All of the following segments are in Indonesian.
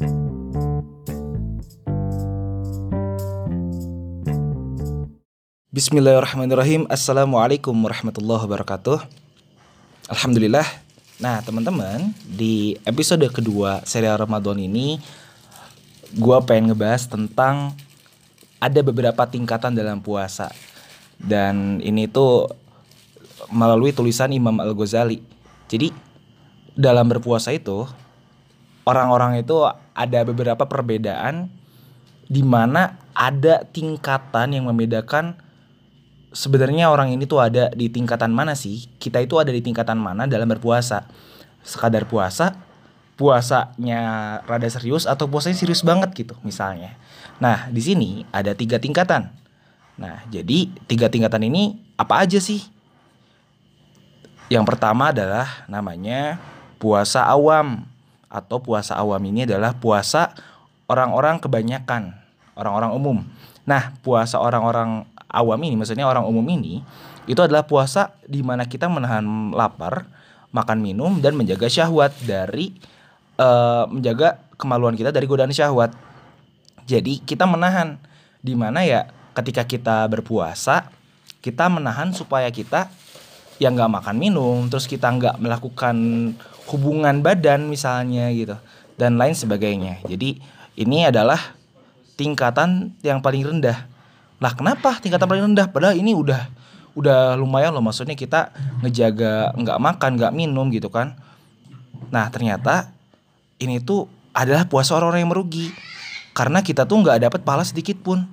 Bismillahirrahmanirrahim. Assalamualaikum warahmatullahi wabarakatuh. Alhamdulillah. Nah teman-teman Di episode kedua serial Ramadan ini Gua pengen ngebahas tentang Ada beberapa tingkatan dalam puasa. Dan ini tuh Melalui tulisan Imam Al-Ghazali. Jadi Dalam berpuasa itu Orang-orang itu ada beberapa perbedaan di mana ada tingkatan yang membedakan sebenarnya orang ini tuh ada di tingkatan mana sih? Kita itu ada di tingkatan mana dalam berpuasa? Sekadar puasa, puasanya rada serius atau puasanya serius banget gitu misalnya. Nah, di sini ada tiga tingkatan. Nah, jadi tiga tingkatan ini apa aja sih? Yang pertama adalah namanya puasa awam atau puasa awam ini adalah puasa orang-orang kebanyakan, orang-orang umum. Nah, puasa orang-orang awam ini, maksudnya orang umum ini, itu adalah puasa di mana kita menahan lapar, makan minum dan menjaga syahwat dari uh, menjaga kemaluan kita dari godaan syahwat. Jadi kita menahan di mana ya ketika kita berpuasa kita menahan supaya kita yang nggak makan minum, terus kita nggak melakukan hubungan badan misalnya gitu dan lain sebagainya. Jadi ini adalah tingkatan yang paling rendah lah kenapa tingkatan paling rendah? Padahal ini udah udah lumayan loh maksudnya kita ngejaga nggak makan nggak minum gitu kan. Nah ternyata ini tuh adalah puasa orang-orang yang merugi karena kita tuh nggak dapat pahala sedikit pun.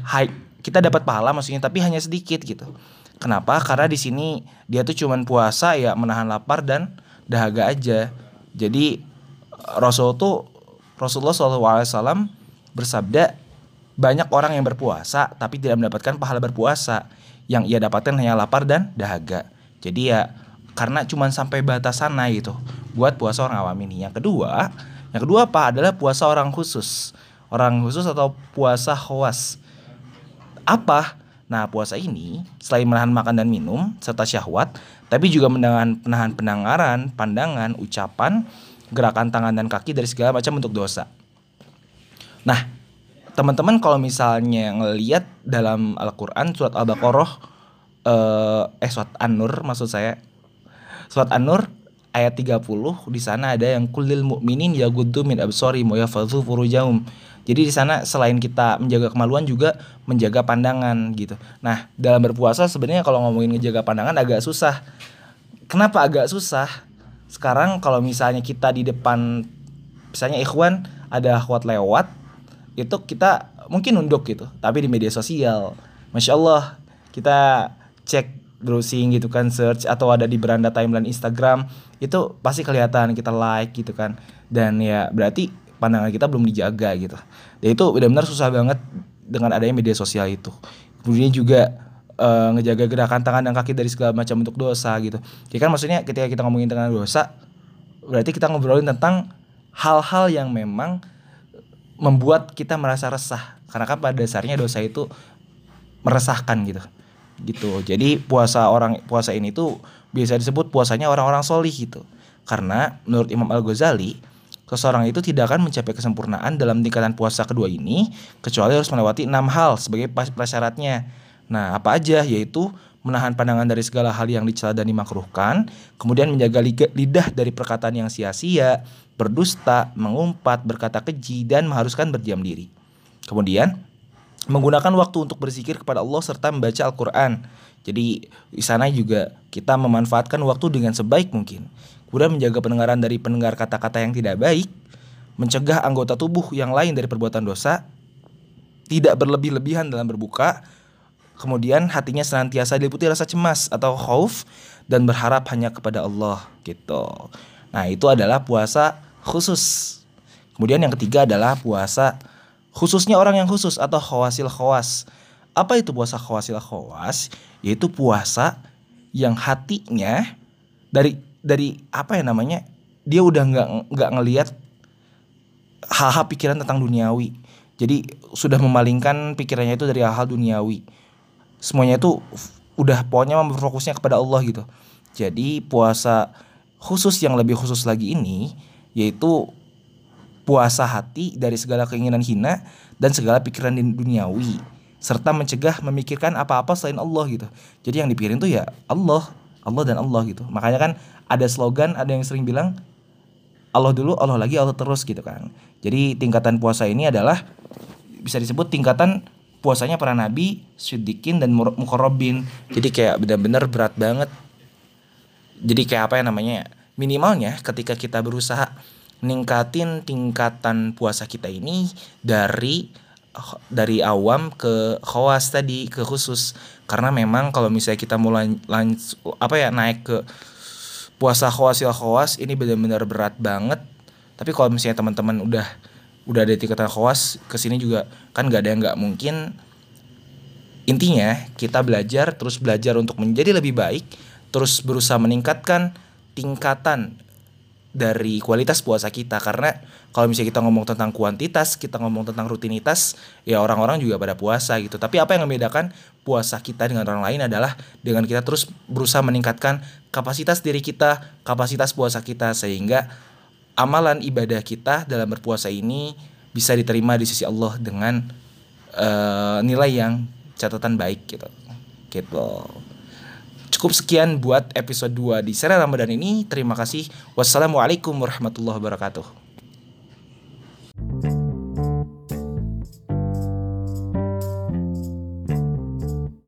Hai kita dapat pahala maksudnya tapi hanya sedikit gitu. Kenapa? Karena di sini dia tuh cuman puasa ya menahan lapar dan dahaga aja. Jadi Rasul tuh Rasulullah SAW bersabda banyak orang yang berpuasa tapi tidak mendapatkan pahala berpuasa. Yang ia dapatkan hanya lapar dan dahaga. Jadi ya karena cuma sampai batas sana gitu buat puasa orang awam ini. Yang kedua, yang kedua apa adalah puasa orang khusus. Orang khusus atau puasa khawas. Apa? Nah, puasa ini selain menahan makan dan minum serta syahwat, tapi juga menahan penahan pendengaran, pandangan, ucapan, gerakan tangan dan kaki dari segala macam bentuk dosa. Nah, teman-teman kalau misalnya ngelihat dalam Al-Qur'an surat Al-Baqarah eh, eh surat An-Nur maksud saya. Surat An-Nur ayat 30 di sana ada yang kulil mukminin yaghuddu min absari wa yafadhu furujahum. Jadi di sana selain kita menjaga kemaluan juga menjaga pandangan gitu. Nah, dalam berpuasa sebenarnya kalau ngomongin ngejaga pandangan agak susah. Kenapa agak susah? Sekarang kalau misalnya kita di depan misalnya ikhwan ada akhwat lewat itu kita mungkin nunduk gitu tapi di media sosial masya allah kita cek browsing gitu kan search atau ada di beranda timeline Instagram itu pasti kelihatan kita like gitu kan dan ya berarti pandangan kita belum dijaga gitu. Dan itu benar-benar susah banget dengan adanya media sosial itu. Kemudian juga uh, ngejaga gerakan tangan dan kaki dari segala macam bentuk dosa gitu. Ya kan maksudnya ketika kita ngomongin tentang dosa berarti kita ngobrolin tentang hal-hal yang memang membuat kita merasa resah. Karena kan pada dasarnya dosa itu meresahkan gitu. Gitu. Jadi puasa orang puasa ini tuh biasa disebut puasanya orang-orang solih gitu. Karena menurut Imam Al Ghazali seseorang itu tidak akan mencapai kesempurnaan dalam tingkatan puasa kedua ini kecuali harus melewati enam hal sebagai prasyaratnya nah apa aja yaitu menahan pandangan dari segala hal yang dicela dan dimakruhkan, kemudian menjaga lidah dari perkataan yang sia-sia, berdusta, mengumpat, berkata keji, dan mengharuskan berdiam diri. Kemudian, menggunakan waktu untuk berzikir kepada Allah serta membaca Al-Quran. Jadi di sana juga kita memanfaatkan waktu dengan sebaik mungkin. Kemudian menjaga pendengaran dari pendengar kata-kata yang tidak baik, mencegah anggota tubuh yang lain dari perbuatan dosa, tidak berlebih-lebihan dalam berbuka, Kemudian hatinya senantiasa diliputi rasa cemas atau khauf dan berharap hanya kepada Allah gitu. Nah, itu adalah puasa khusus. Kemudian yang ketiga adalah puasa khususnya orang yang khusus atau khawasil khawas. Apa itu puasa khawasil khawas? Yaitu puasa yang hatinya dari dari apa ya namanya? Dia udah nggak nggak ngelihat hal-hal pikiran tentang duniawi. Jadi sudah memalingkan pikirannya itu dari hal-hal duniawi semuanya itu udah pokoknya fokusnya kepada Allah gitu jadi puasa khusus yang lebih khusus lagi ini yaitu puasa hati dari segala keinginan hina dan segala pikiran duniawi serta mencegah memikirkan apa-apa selain Allah gitu. Jadi yang dipikirin tuh ya Allah, Allah dan Allah gitu. Makanya kan ada slogan, ada yang sering bilang Allah dulu, Allah lagi, Allah terus gitu kan. Jadi tingkatan puasa ini adalah bisa disebut tingkatan puasanya para nabi, syudikin dan mukorobin. Jadi kayak benar-benar berat banget. Jadi kayak apa ya namanya? Minimalnya ketika kita berusaha ningkatin tingkatan puasa kita ini dari dari awam ke khawas tadi ke khusus. Karena memang kalau misalnya kita mulai lanjut apa ya naik ke puasa khawasil khawas ini benar-benar berat banget. Tapi kalau misalnya teman-teman udah udah ada tingkatan khawas ke sini juga kan nggak ada yang nggak mungkin. Intinya kita belajar terus belajar untuk menjadi lebih baik terus berusaha meningkatkan tingkatan dari kualitas puasa kita karena kalau misalnya kita ngomong tentang kuantitas, kita ngomong tentang rutinitas, ya orang-orang juga pada puasa gitu. Tapi apa yang membedakan puasa kita dengan orang lain adalah dengan kita terus berusaha meningkatkan kapasitas diri kita, kapasitas puasa kita sehingga amalan ibadah kita dalam berpuasa ini bisa diterima di sisi Allah dengan uh, nilai yang catatan baik gitu. Gitu. Cukup sekian buat episode 2 di serial Ramadan ini. Terima kasih. Wassalamualaikum warahmatullahi wabarakatuh.